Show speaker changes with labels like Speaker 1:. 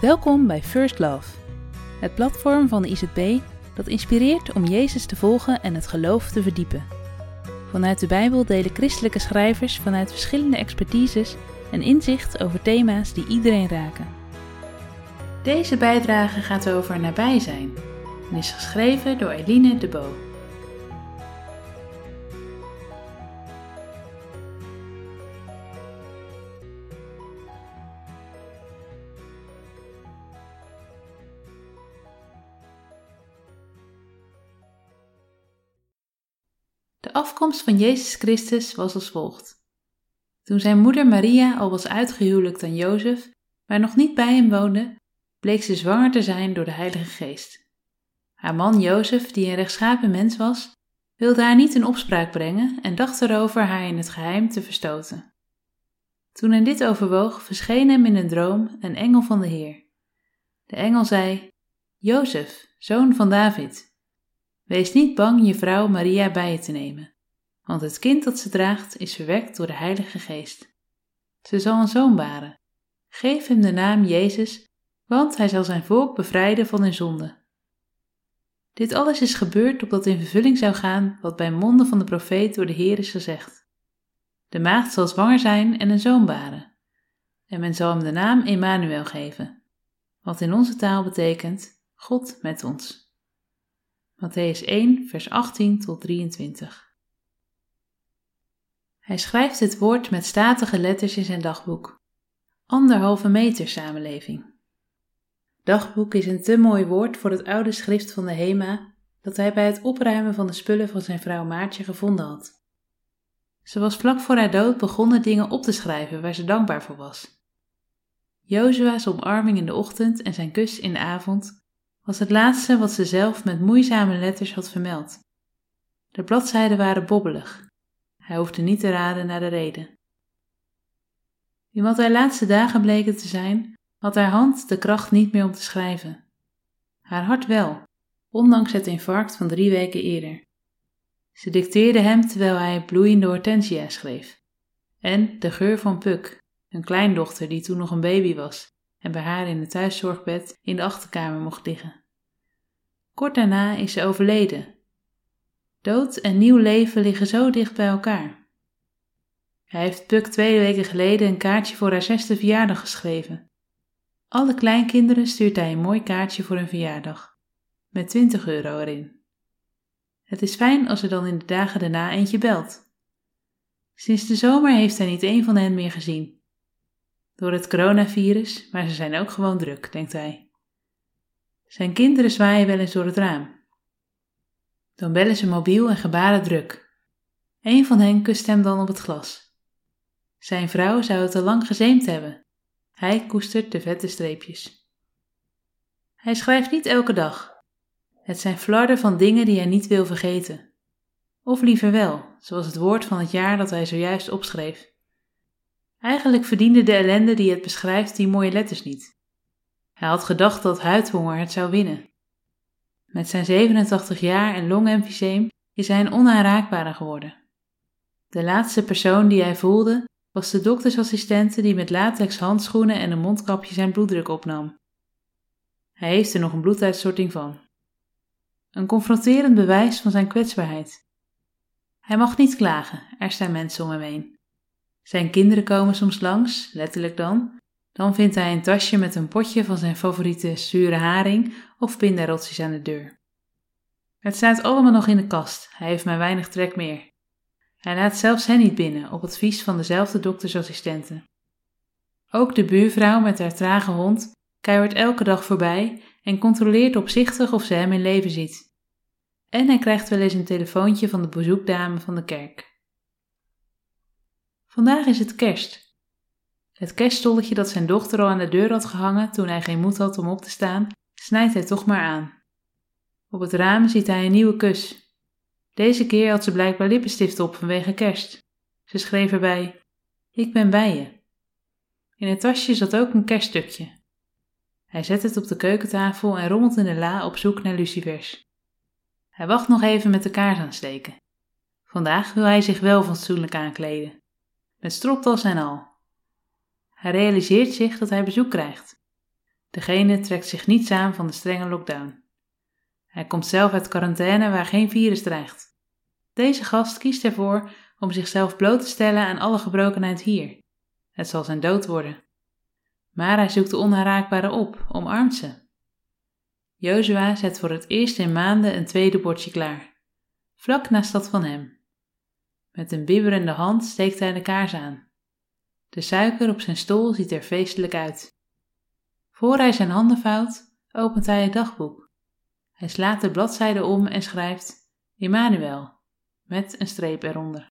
Speaker 1: Welkom bij First Love, het platform van de IZB dat inspireert om Jezus te volgen en het geloof te verdiepen. Vanuit de Bijbel delen christelijke schrijvers vanuit verschillende expertises en inzicht over thema's die iedereen raken. Deze bijdrage gaat over nabij zijn en is geschreven door Eline de Bo. Afkomst van Jezus Christus was als volgt. Toen zijn moeder Maria al was uitgehuwelijkt aan Jozef, maar nog niet bij hem woonde, bleek ze zwanger te zijn door de Heilige Geest. Haar man Jozef, die een rechtschapen mens was, wilde haar niet in opspraak brengen en dacht erover haar in het geheim te verstoten. Toen hij dit overwoog, verscheen hem in een droom een engel van de Heer. De engel zei: Jozef, zoon van David, Wees niet bang je vrouw Maria bij je te nemen, want het kind dat ze draagt is verwekt door de Heilige Geest. Ze zal een zoon baren. Geef hem de naam Jezus, want hij zal zijn volk bevrijden van hun zonde. Dit alles is gebeurd opdat in vervulling zou gaan wat bij monden van de profeet door de Heer is gezegd. De maagd zal zwanger zijn en een zoon baren. En men zal hem de naam Emmanuel geven, wat in onze taal betekent God met ons. Matthäus 1, vers 18 tot 23. Hij schrijft het woord met statige letters in zijn dagboek. Anderhalve meter samenleving. Dagboek is een te mooi woord voor het oude schrift van de Hema dat hij bij het opruimen van de spullen van zijn vrouw Maartje gevonden had. Ze was vlak voor haar dood begonnen dingen op te schrijven waar ze dankbaar voor was. Jozua's omarming in de ochtend en zijn kus in de avond was het laatste wat ze zelf met moeizame letters had vermeld. De bladzijden waren bobbelig. Hij hoefde niet te raden naar de reden. In wat haar laatste dagen bleken te zijn, had haar hand de kracht niet meer om te schrijven. Haar hart wel, ondanks het infarct van drie weken eerder. Ze dicteerde hem terwijl hij bloeiende hortensia schreef. En de geur van Puck, een kleindochter die toen nog een baby was en bij haar in het thuiszorgbed in de achterkamer mocht liggen. Kort daarna is ze overleden. Dood en nieuw leven liggen zo dicht bij elkaar. Hij heeft Puck twee weken geleden een kaartje voor haar zesde verjaardag geschreven. Alle kleinkinderen stuurt hij een mooi kaartje voor hun verjaardag, met 20 euro erin. Het is fijn als er dan in de dagen daarna eentje belt. Sinds de zomer heeft hij niet een van hen meer gezien. Door het coronavirus, maar ze zijn ook gewoon druk, denkt hij. Zijn kinderen zwaaien wel eens door het raam. Dan bellen ze mobiel en gebaren druk. Een van hen kust hem dan op het glas. Zijn vrouw zou het al lang gezeemd hebben. Hij koestert de vette streepjes. Hij schrijft niet elke dag. Het zijn flarden van dingen die hij niet wil vergeten. Of liever wel, zoals het woord van het jaar dat hij zojuist opschreef. Eigenlijk verdiende de ellende die het beschrijft die mooie letters niet. Hij had gedacht dat huidhonger het zou winnen. Met zijn 87 jaar en longemfyseem is hij een onaanraakbare geworden. De laatste persoon die hij voelde was de doktersassistente die met latex handschoenen en een mondkapje zijn bloeddruk opnam. Hij heeft er nog een bloeduitstorting van. Een confronterend bewijs van zijn kwetsbaarheid. Hij mag niet klagen, er staan mensen om hem heen. Zijn kinderen komen soms langs, letterlijk dan. Dan vindt hij een tasje met een potje van zijn favoriete zure haring of pindarotjes aan de deur. Het staat allemaal nog in de kast, hij heeft maar weinig trek meer. Hij laat zelfs hen niet binnen, op advies van dezelfde doktersassistenten. Ook de buurvrouw met haar trage hond kuiert elke dag voorbij en controleert opzichtig of ze hem in leven ziet. En hij krijgt wel eens een telefoontje van de bezoekdame van de kerk. Vandaag is het kerst. Het kerststolletje dat zijn dochter al aan de deur had gehangen toen hij geen moed had om op te staan, snijdt hij toch maar aan. Op het raam ziet hij een nieuwe kus. Deze keer had ze blijkbaar lippenstift op vanwege kerst. Ze schreef erbij: Ik ben bij je. In het tasje zat ook een kerststukje. Hij zet het op de keukentafel en rommelt in de la op zoek naar lucifers. Hij wacht nog even met de kaars aansteken. Vandaag wil hij zich wel fatsoenlijk aankleden met stropdas en al. Hij realiseert zich dat hij bezoek krijgt. Degene trekt zich niets aan van de strenge lockdown. Hij komt zelf uit quarantaine waar geen virus dreigt. Deze gast kiest ervoor om zichzelf bloot te stellen aan alle gebrokenheid hier. Het zal zijn dood worden. Maar hij zoekt de onaanraakbare op, omarmt ze. Jozua zet voor het eerst in maanden een tweede bordje klaar, vlak naast dat van hem. Met een bibberende hand steekt hij de kaars aan. De suiker op zijn stoel ziet er feestelijk uit. Voor hij zijn handen vouwt, opent hij het dagboek. Hij slaat de bladzijde om en schrijft Immanuel, met een streep eronder.